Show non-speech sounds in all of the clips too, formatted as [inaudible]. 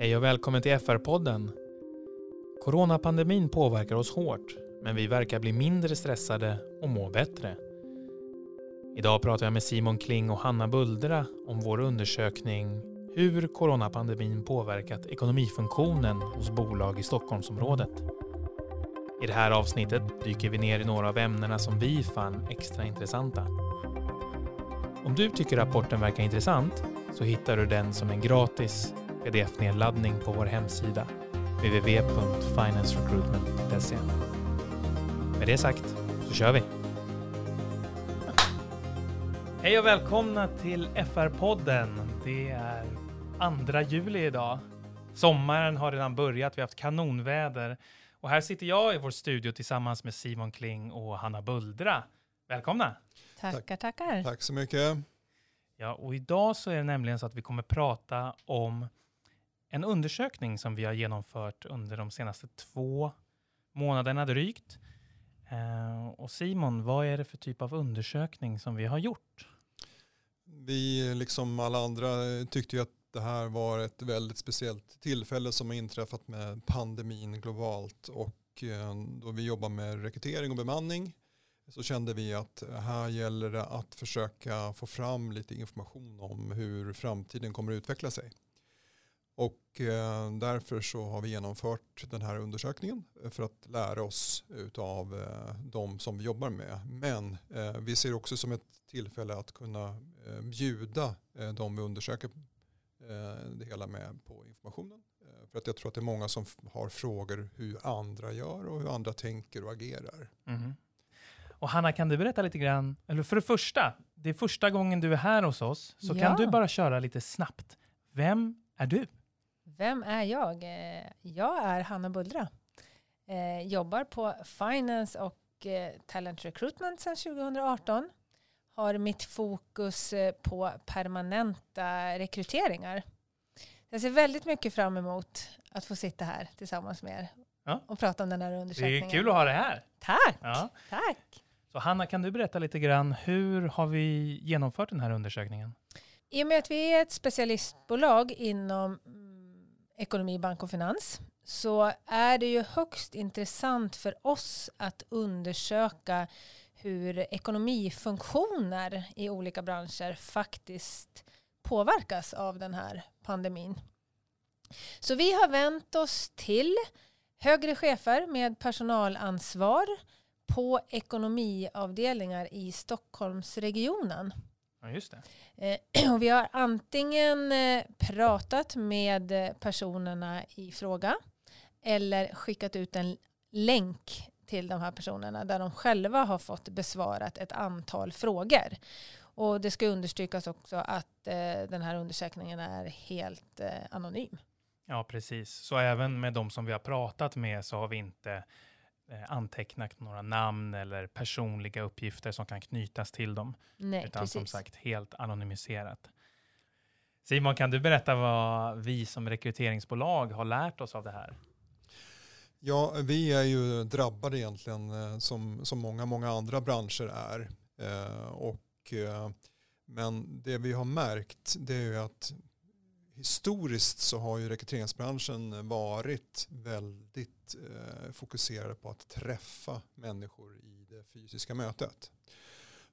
Hej och välkommen till FR-podden. Coronapandemin påverkar oss hårt, men vi verkar bli mindre stressade och må bättre. Idag pratar jag med Simon Kling och Hanna Buldra om vår undersökning Hur coronapandemin påverkat ekonomifunktionen hos bolag i Stockholmsområdet. I det här avsnittet dyker vi ner i några av ämnena som vi fann extra intressanta. Om du tycker rapporten verkar intressant så hittar du den som en gratis pdf-nedladdning på vår hemsida www.financerecruitment.se. Med det sagt så kör vi! Hej och välkomna till FR-podden. Det är andra juli idag. Sommaren har redan börjat, vi har haft kanonväder. Och här sitter jag i vår studio tillsammans med Simon Kling och Hanna Buldra. Välkomna! Tackar, tackar. Tack så mycket. Ja, och idag så är det nämligen så att vi kommer prata om en undersökning som vi har genomfört under de senaste två månaderna drygt. Eh, och Simon, vad är det för typ av undersökning som vi har gjort? Vi, liksom alla andra, tyckte ju att det här var ett väldigt speciellt tillfälle som har inträffat med pandemin globalt och eh, då vi jobbar med rekrytering och bemanning så kände vi att här gäller det att försöka få fram lite information om hur framtiden kommer att utveckla sig. Och eh, därför så har vi genomfört den här undersökningen för att lära oss av eh, de som vi jobbar med. Men eh, vi ser också som ett tillfälle att kunna bjuda de vi undersöker det hela med på informationen. För att jag tror att det är många som har frågor hur andra gör och hur andra tänker och agerar. Mm. Och Hanna, kan du berätta lite grann, eller för det första, det är första gången du är här hos oss, så ja. kan du bara köra lite snabbt. Vem är du? Vem är jag? Eh, jag är Hanna Buldra. Eh, jobbar på Finance och eh, Talent Recruitment sedan 2018. Har mitt fokus på permanenta rekryteringar. Jag ser väldigt mycket fram emot att få sitta här tillsammans med er ja. och prata om den här undersökningen. Det är kul att ha dig här. Tack! Ja. Tack! Så Hanna, kan du berätta lite grann, hur har vi genomfört den här undersökningen? I och med att vi är ett specialistbolag inom ekonomi, bank och finans så är det ju högst intressant för oss att undersöka hur ekonomifunktioner i olika branscher faktiskt påverkas av den här pandemin. Så vi har vänt oss till högre chefer med personalansvar på ekonomiavdelningar i Stockholmsregionen. Ja, just det. Eh, [clears throat] och vi har antingen eh, pratat med personerna i fråga eller skickat ut en länk till de här personerna där de själva har fått besvarat ett antal frågor. Och det ska understrykas också att eh, den här undersökningen är helt anonym. Ja, precis. Så även med de som vi har pratat med så har vi inte Eh, antecknat några namn eller personliga uppgifter som kan knytas till dem. Nej, utan precis. som sagt helt anonymiserat. Simon, kan du berätta vad vi som rekryteringsbolag har lärt oss av det här? Ja, vi är ju drabbade egentligen eh, som, som många, många andra branscher är. Eh, och, men det vi har märkt det är ju att historiskt så har ju rekryteringsbranschen varit väldigt eh, fokuserad på att träffa människor i det fysiska mötet.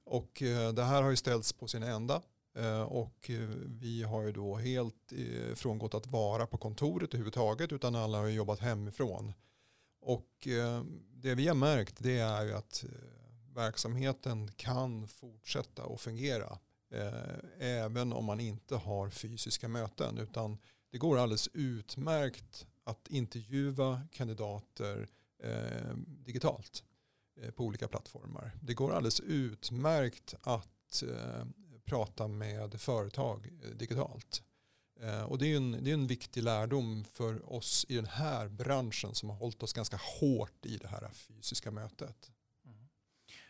Och eh, det här har ju ställts på sin ända eh, och eh, vi har ju då helt eh, frångått att vara på kontoret överhuvudtaget utan alla har jobbat hemifrån. Och eh, det vi har märkt det är ju att eh, verksamheten kan fortsätta att fungera Eh, även om man inte har fysiska möten. Utan det går alldeles utmärkt att intervjua kandidater eh, digitalt eh, på olika plattformar. Det går alldeles utmärkt att eh, prata med företag eh, digitalt. Och det är, en, det är en viktig lärdom för oss i den här branschen som har hållit oss ganska hårt i det här fysiska mötet. Mm.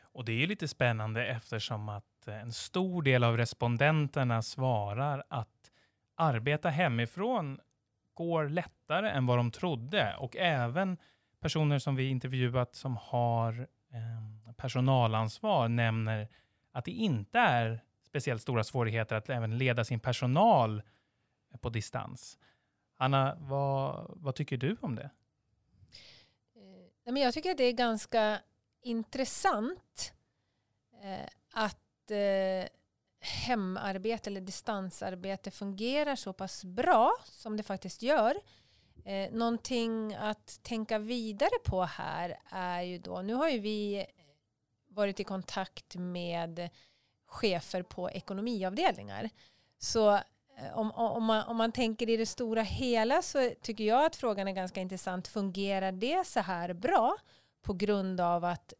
Och det är lite spännande eftersom att Eh, en stor del av respondenterna svarar att arbeta hemifrån går lättare än vad de trodde. Och även personer som vi intervjuat som har eh, personalansvar nämner att det inte är speciellt stora svårigheter att även leda sin personal på distans. Anna, vad, vad tycker du om det? Eh, jag tycker att det är ganska intressant eh, att att eh, hemarbete eller distansarbete fungerar så pass bra som det faktiskt gör. Eh, någonting att tänka vidare på här är ju då, nu har ju vi varit i kontakt med chefer på ekonomiavdelningar. Så eh, om, om, man, om man tänker i det stora hela så tycker jag att frågan är ganska intressant. Fungerar det så här bra på grund av att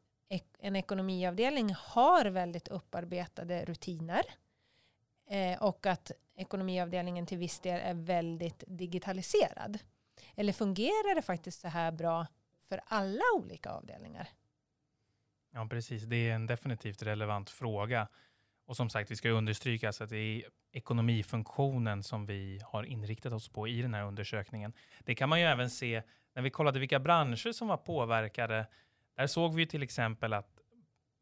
en ekonomiavdelning har väldigt upparbetade rutiner eh, och att ekonomiavdelningen till viss del är väldigt digitaliserad? Eller fungerar det faktiskt så här bra för alla olika avdelningar? Ja, precis. Det är en definitivt relevant fråga. Och som sagt, vi ska understryka att det är ekonomifunktionen som vi har inriktat oss på i den här undersökningen. Det kan man ju även se när vi kollade vilka branscher som var påverkade. Där såg vi till exempel att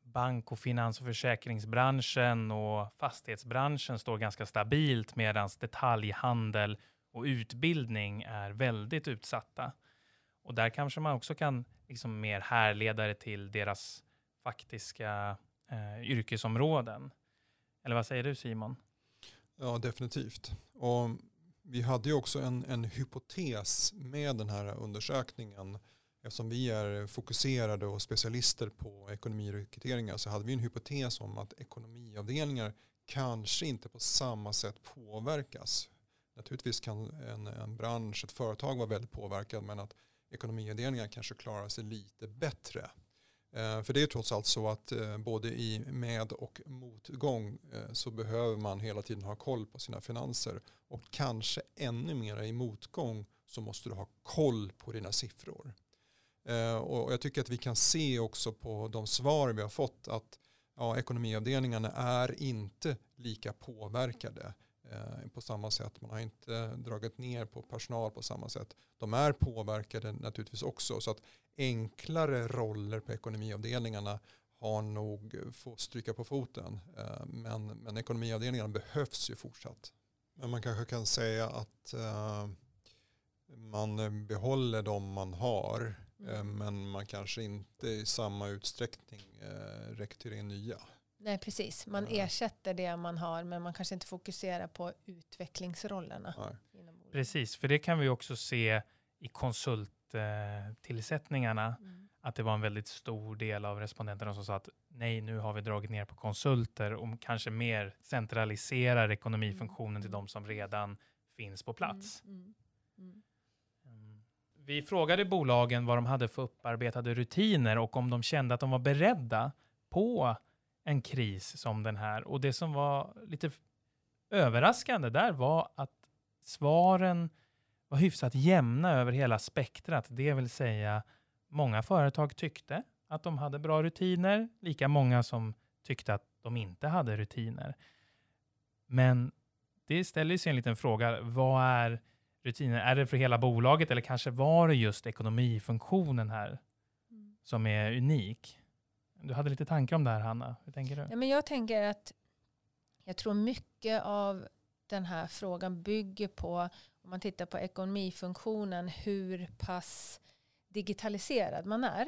bank och finans och försäkringsbranschen och fastighetsbranschen står ganska stabilt medan detaljhandel och utbildning är väldigt utsatta. Och där kanske man också kan liksom mer härleda det till deras faktiska eh, yrkesområden. Eller vad säger du Simon? Ja, definitivt. Och vi hade ju också en, en hypotes med den här undersökningen. Eftersom vi är fokuserade och specialister på ekonomirekryteringar så hade vi en hypotes om att ekonomiavdelningar kanske inte på samma sätt påverkas. Naturligtvis kan en, en bransch, ett företag vara väldigt påverkad men att ekonomiavdelningar kanske klarar sig lite bättre. Eh, för det är trots allt så att eh, både i med och motgång eh, så behöver man hela tiden ha koll på sina finanser. Och kanske ännu mer i motgång så måste du ha koll på dina siffror. Eh, och jag tycker att vi kan se också på de svar vi har fått att ja, ekonomiavdelningarna är inte lika påverkade eh, på samma sätt. Man har inte dragit ner på personal på samma sätt. De är påverkade naturligtvis också. Så att enklare roller på ekonomiavdelningarna har nog fått stryka på foten. Eh, men, men ekonomiavdelningarna behövs ju fortsatt. Men man kanske kan säga att eh, man behåller de man har men man kanske inte i samma utsträckning uh, rekryterar in nya. Nej, precis. Man ersätter det man har men man kanske inte fokuserar på utvecklingsrollerna. Precis, för det kan vi också se i konsult tillsättningarna mm. att det var en väldigt stor del av respondenterna som sa att nej, nu har vi dragit ner på konsulter och kanske mer centraliserar ekonomifunktionen till mm. de som redan finns på plats. Mm. mm. Vi frågade bolagen vad de hade för upparbetade rutiner och om de kände att de var beredda på en kris som den här. Och det som var lite överraskande där var att svaren var hyfsat jämna över hela spektrat. Det vill säga, många företag tyckte att de hade bra rutiner, lika många som tyckte att de inte hade rutiner. Men det ställer sig en liten fråga. Vad är rutiner? Är det för hela bolaget eller kanske var det just ekonomifunktionen här mm. som är unik? Du hade lite tankar om det här, Hanna. Hur tänker du? Ja, men jag tänker att jag tror mycket av den här frågan bygger på om man tittar på ekonomifunktionen, hur pass digitaliserad man är.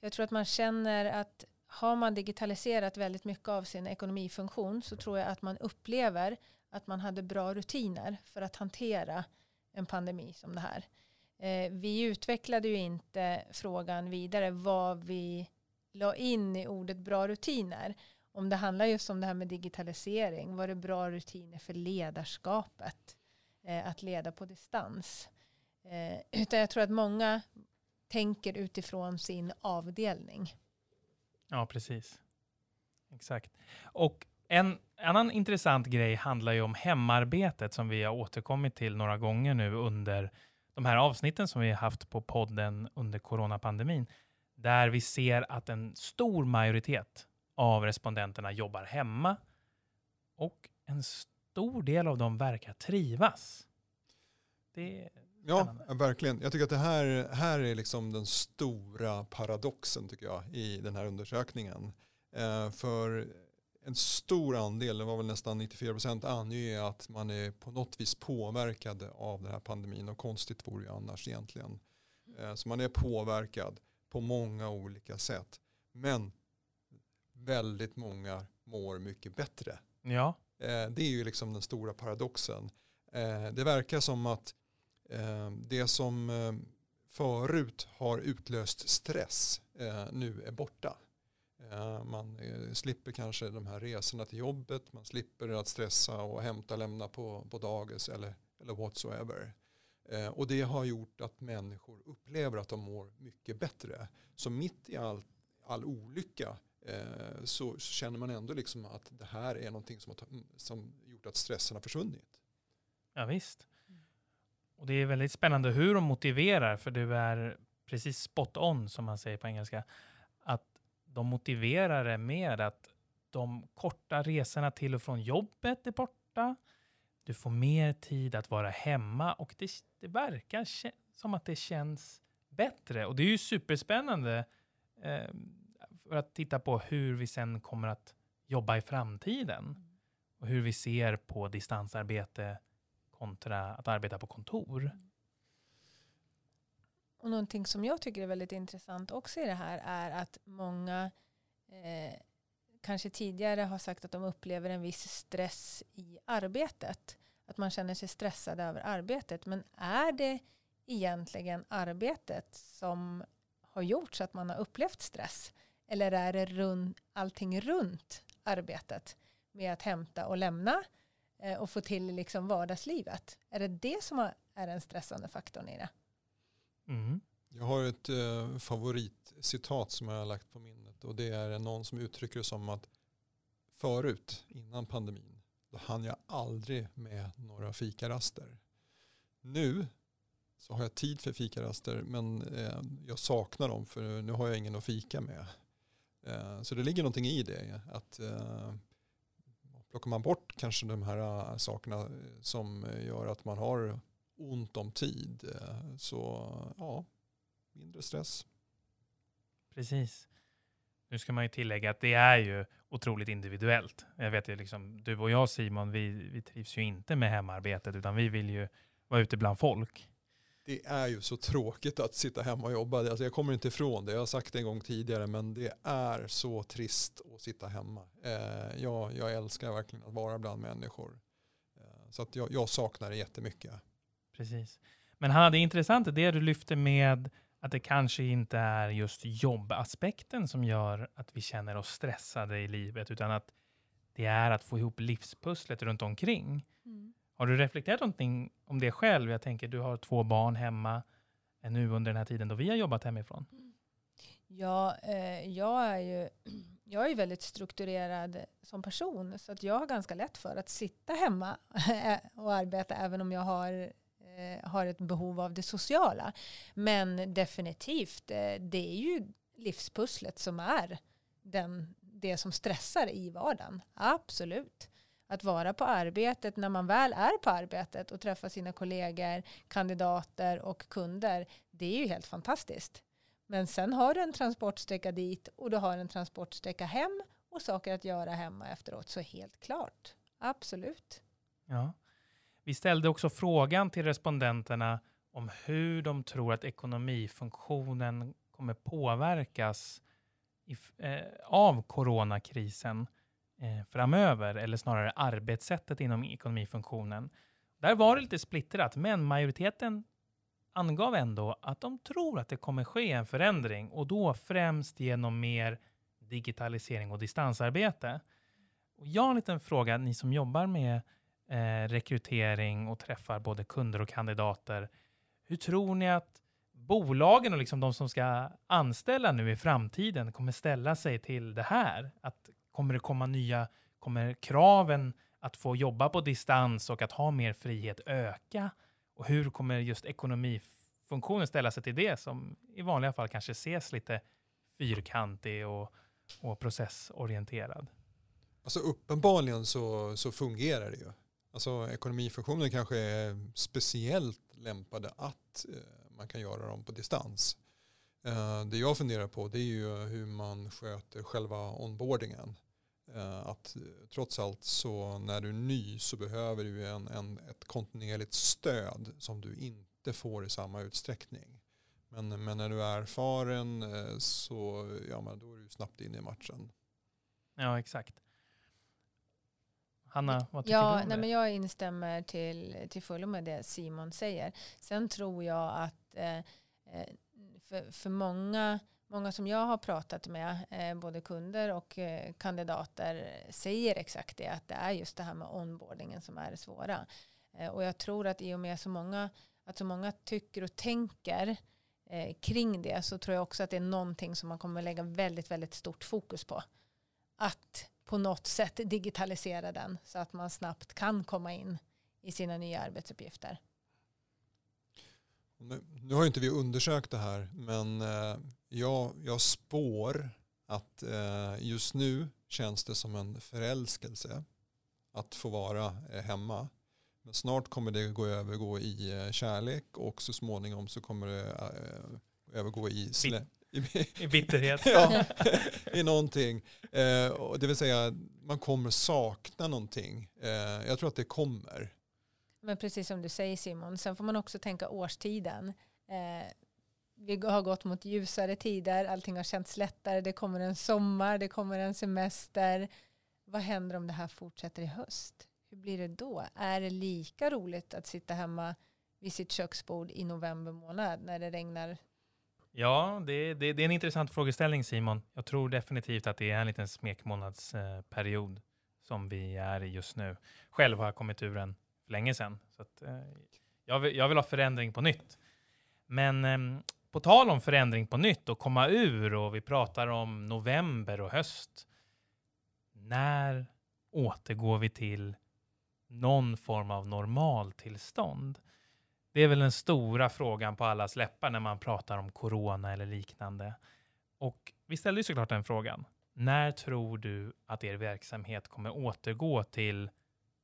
Jag tror att man känner att har man digitaliserat väldigt mycket av sin ekonomifunktion så tror jag att man upplever att man hade bra rutiner för att hantera en pandemi som det här. Eh, vi utvecklade ju inte frågan vidare vad vi la in i ordet bra rutiner. Om det handlar just om det här med digitalisering, var det bra rutiner för ledarskapet? eh, att leda på distans. Eh, utan jag tror att många tänker utifrån sin avdelning. Ja, precis. Exakt. Och en annan intressant grej handlar ju om hemarbetet som vi har återkommit till några gånger nu under de här avsnitten som vi har haft på podden under coronapandemin. Där vi ser att en stor majoritet av respondenterna jobbar hemma och en stor del av dem verkar trivas. Det Ja, verkligen. Jag tycker att det här, här är liksom den stora paradoxen tycker jag i den här undersökningen. Eh, för en stor andel, det var väl nästan 94 procent, anger att man är på något vis påverkade av den här pandemin och konstigt vore det annars egentligen. Eh, så man är påverkad på många olika sätt. Men väldigt många mår mycket bättre. Ja. Eh, det är ju liksom den stora paradoxen. Eh, det verkar som att det som förut har utlöst stress nu är borta. Man eh, slipper kanske de här resorna till jobbet, man slipper att stressa och hämta och lämna på, på dagis eller, eller whatsoever. Eh, och det har gjort att människor upplever att de mår mycket bättre. Så mitt i all, all olycka eh, så känner man ändå liksom att det här är någonting som har mm, som gjort att stressen har försvunnit. Ja, visst. Och det är väldigt spännande hur de motiverar, för du är precis spot on som man säger på engelska, de motiverar det med att de korta resorna till och från jobbet är borta. Du får mer tid att vara hemma och det, det verkar som att det känns bättre. Och det är ju superspännande eh, för att titta på hur vi sen kommer att jobba i framtiden. Och hur vi ser på distansarbete kontra att arbeta på kontor. Och någonting som jag tycker är väldigt intressant också i det här är att många eh, kanske tidigare har sagt att de upplever en viss stress i arbetet. Att man känner sig stressad över arbetet. Men är det egentligen arbetet som har gjort så att man har upplevt stress? Eller är det run, allting runt arbetet med att hämta och lämna eh, och få till liksom vardagslivet? Är det det som är den stressande faktorn i det? Mm. Jag har ett eh, favoritcitat som jag har lagt på minnet och det är någon som uttrycker det som att förut, innan pandemin, då hann jag aldrig med några fikaraster. Nu så har jag tid för fikaraster men eh, jag saknar dem för nu har jag ingen att fika med. Eh, så det ligger någonting i det. Att eh, plockar man bort kanske de här eh, sakerna eh, som gör att man har ont om tid eh, så ja, mindre stress. Precis. Nu ska man ju tillägga att det är ju otroligt individuellt. Jag vet ju liksom, du och jag Simon, vi, vi trivs ju inte med hemarbetet utan vi vill ju vara ute bland folk. Det är ju så tråkigt att sitta hemma och jobba. Alltså jag kommer inte ifrån det. Jag har sagt det en gång tidigare men det är så trist att sitta hemma. Eh, jag, jag älskar verkligen att vara bland människor. Eh, så att jag, jag saknar det jättemycket. Precis. Men Hanna, det är intressant det du lyfter med att det kanske inte är just jobbaspekten som gör att vi känner oss stressade i livet, utan att det är att få ihop livspusslet runt omkring. Mm. Har du reflekterat någonting om det själv? Jag tänker, du har två barn hemma nu under den här tiden då vi har jobbat hemifrån. Ja, eh, jag är ju [clears throat] jag är väldigt strukturerad som person, så att jag har ganska lätt för att sitta hemma [laughs] och arbeta, även om jag har eh, Eh, har ett behov av det sociala. Men definitivt, eh, det är ju livspusslet som är den, det som stressar i vardagen. Absolut. Att vara på arbetet när man väl är på arbetet och träffa sina kollegor, kandidater och kunder, det är ju helt fantastiskt. Men sen har du en transportsträcka dit och du har en transportsträcka hem och saker att göra hemma efteråt. Så helt klart, absolut. Ja. Vi ställde också frågan till respondenterna om hur de tror att ekonomifunktionen kommer påverkas i, eh, av coronakrisen eh, framöver, eller snarare arbetssättet inom ekonomifunktionen. Där var det lite splittrat, men majoriteten angav ändå att de tror att det kommer ske en förändring och då främst genom mer digitalisering och distansarbete. Och jag har en liten fråga, ni som jobbar med eh, rekrytering och träffar både kunder och kandidater. Hur tror ni att bolagen och liksom de som ska anställa nu i framtiden kommer ställa sig till det här? Att kommer det komma nya, kommer kraven att få jobba på distans och att ha mer frihet öka? Och hur kommer just ekonomifunktionen ställa sig till det som i vanliga fall kanske ses lite fyrkantig och, och processorienterad? Alltså uppenbarligen så, så fungerar det ju. Alltså ekonomifunktioner kanske är speciellt lämpade att eh, man kan göra dem på distans. Eh, det jag funderar på det är ju hur man sköter själva onboardingen. Eh, att trots allt så när du är ny så behöver du en, en, ett kontinuerligt stöd som du inte får i samma utsträckning. Men, men när du är erfaren så ja, men då är du snabbt in i matchen. Ja, exakt. Hanna, vad tycker ja, du om nej, det? Men jag instämmer till, till fullo med det Simon säger. Sen tror jag att eh, eh, för, för många, många som jag har pratat med, eh, både kunder och eh, kandidater, säger exakt det, att det är just det här med onboardingen som är det svåra. Eh, och jag tror att i och med så många, att så många tycker och tänker eh, kring det så tror jag också att det är någonting som man kommer lägga väldigt, väldigt stort fokus på. Att på något sätt digitalisera den så att man snabbt kan komma in i sina nya arbetsuppgifter. Nu, nu har inte vi undersökt det här men eh, jag, jag spår att eh, just nu känns det som en förälskelse att få vara eh, hemma. Men snart kommer det gå övergå i eh, kärlek och så småningom så kommer det eh, övergå i, slä, i, bitterhet. [laughs] ja, i någonting. Eh, och det vill säga man kommer sakna någonting. Eh, jag tror att det kommer. Men precis som du säger Simon, sen får man också tänka årstiden. Eh, vi har gått mot ljusare tider, allting har känts lättare, det kommer en sommar, det kommer en semester. Vad händer om det här fortsätter i höst? Hur blir det då? Är det lika roligt att sitta hemma vid sitt köksbord i november månad när det regnar Ja, det, det, det är en intressant frågeställning Simon. Jag tror definitivt att det är en liten smekmånadsperiod som vi är i just nu. Själv har jag kommit ur den för länge sedan. Så att, eh, jag, vill, jag vill ha förändring på nytt. Men eh, på tal om förändring på nytt och komma ur och vi pratar om november och höst. När återgår vi till någon form av normaltillstånd? Det är väl den stora frågan på allas läppar när man pratar om corona eller liknande. Och vi ställde ju såklart den frågan. När tror du att er verksamhet kommer återgå till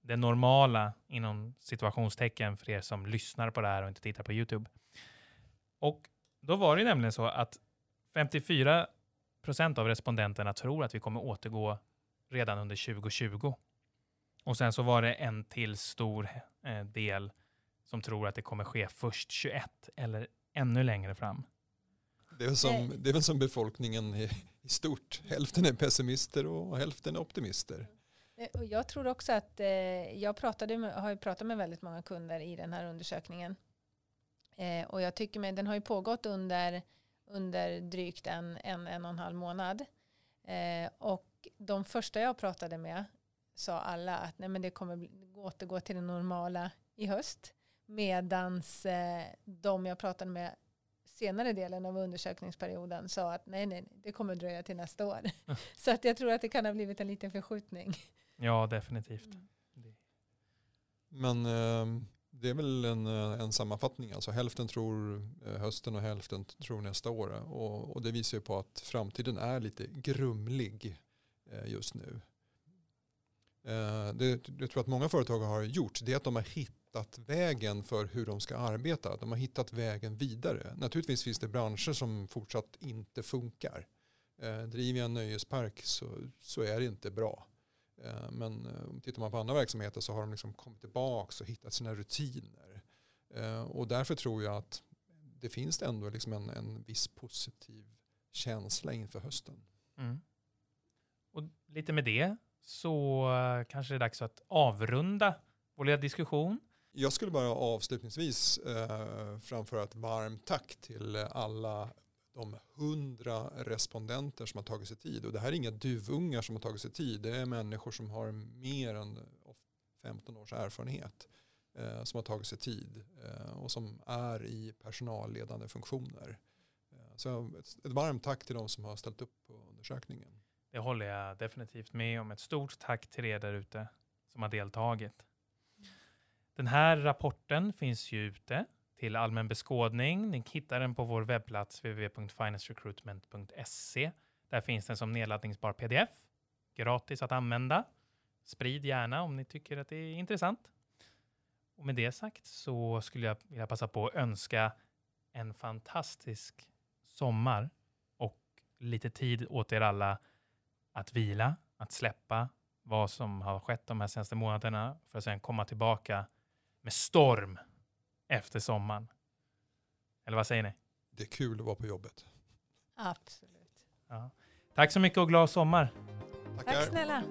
det normala inom situationstecken för er som lyssnar på det här och inte tittar på Youtube? Och då var det nämligen så att 54 procent av respondenterna tror att vi kommer återgå redan under 2020. Och sen så var det en till stor eh, del som tror att det kommer ske först 21 eller ännu längre fram. Det är väl som, det är väl som befolkningen i, i stort. Hälften är pessimister och hälften är optimister. Eh, Och jag tror också att eh, jag pratade med, har ju pratat med väldigt många kunder i den här undersökningen. Eh, och jag tycker med, den har ju pågått under, under drygt en, en, en och en halv månad. Eh, och de första jag pratade med sa alla att nej, men det kommer återgå till det normala i höst. Medans eh, de jag pratade med senare delen av undersökningsperioden sa att nej, nej, det kommer dröja till nästa år. [laughs] Så att jag tror att det kan ha blivit en liten förskjutning. Ja, definitivt. Mm. Men eh, det är väl en, eh, en sammanfattning. Alltså hälften tror eh, hösten och hälften tror nästa år. Och, och det visar ju på att framtiden är lite grumlig eh, just nu. Eh, det jag tror att många företag har gjort det är att de har hittat vägen för hur de ska arbeta. De har hittat vägen vidare. Naturligtvis finns det branscher som fortsatt inte funkar. Eh, driver jag en nöjespark så, så är det inte bra. Eh, Men eh, tittar man på andra verksamheter så har de liksom kommit tillbaka och hittat sina rutiner. Eh, Och därför tror jag att det finns ändå liksom en, en viss positiv känsla inför hösten. Mm. Och lite med det så eh, kanske det är dags att avrunda vår lilla diskussion. Jag skulle bara avslutningsvis eh, framföra ett varmt tack till alla de hundra respondenter som har tagit sig tid. Och det här är inga duvungar som har tagit sig tid. Det är människor som har mer än 15 års erfarenhet eh, som har tagit sig tid eh, och som är i personalledande funktioner. Eh, så ett, ett varmt tack till de som har ställt upp på undersökningen. Det håller jag definitivt med om. Ett stort tack till er där ute som har deltagit. Den här rapporten finns ju ute till allmän beskådning. Ni hittar den på vår webbplats www.financerecruitment.se. Där finns den som nedladdningsbar pdf. Gratis att använda. Sprid gärna om ni tycker att det är intressant. Och med det sagt så skulle jag vilja passa på att önska en fantastisk sommar och lite tid åt er alla att vila, att släppa vad som har skett de här senaste månaderna för att sedan komma tillbaka med storm efter sommaren. Eller vad säger ni? Det är kul att vara på jobbet. Absolut. Ja. Tack så mycket och glad sommar! Tackar. Tack snälla.